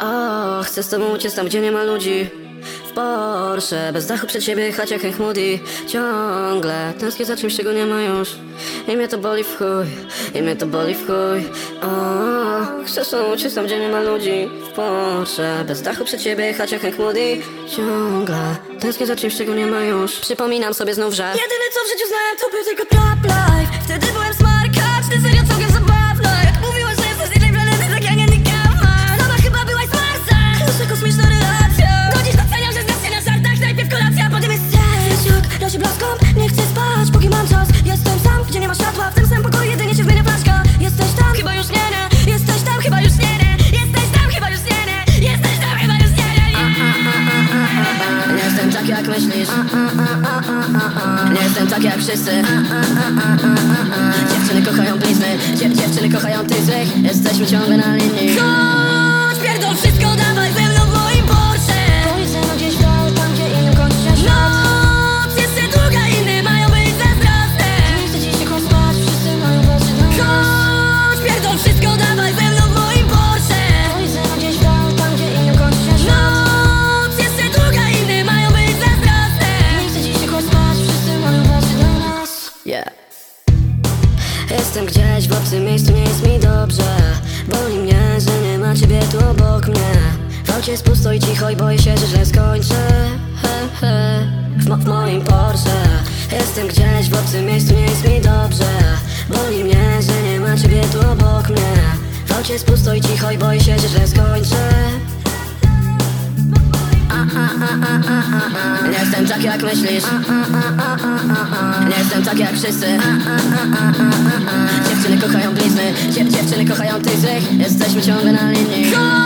O, chcę z tobą uciec tam, gdzie nie ma ludzi. W Porsche, bez dachu przed siebie jechać jak Hank Moody. Ciągle tęsknię za czymś, czego nie ma już. I mnie to boli w chuj, i mnie to boli w chuj. O, chcę z tobą uciec tam, gdzie nie ma ludzi. W Porsche, bez dachu przed siebie jechać jak Hank Moody. Ciągle tęsknię za czymś, czego nie ma już. Przypominam sobie znów, że Jedyny co w życiu znałem to był tylko trap life. Wtedy byłem Blaskom, nie chcę spać, póki mam czas Jestem sam, gdzie nie ma światła, w tym samym pokoju jedynie się zmienia flaszka Jesteś tam, chyba już nie, nie Jesteś tam, chyba już nie, nie Jesteś tam, chyba już nie, nie Jesteś tam, chyba już nie, nie, nie Nie jestem tak jak myślisz Nie jestem tak jak wszyscy Dziewczyny kochają blizny Dziew Dziewczyny kochają tych złych Jesteśmy ciągle na linii Chodź, pierdol wszystko, dawaj Yeah. Jestem gdzieś w obcym miejscu, nie jest mi dobrze. Boli mnie, że nie ma ciebie tu obok mnie. W aucie jest pusto i cicho i boję się, że źle skończę. He, he. W, mo w moim Porsche. Jestem gdzieś w obcym miejscu, nie jest mi dobrze. Boli mnie, że nie ma ciebie tu obok mnie. W aucie jest pusto i cicho i boję się, że źle skończę Nie jestem tak jak myślisz. Nie jestem tak jak wszyscy. Dziewczyny kochają blizny. Dziew Dziewczyny kochają tych Jesteśmy ciągle na linii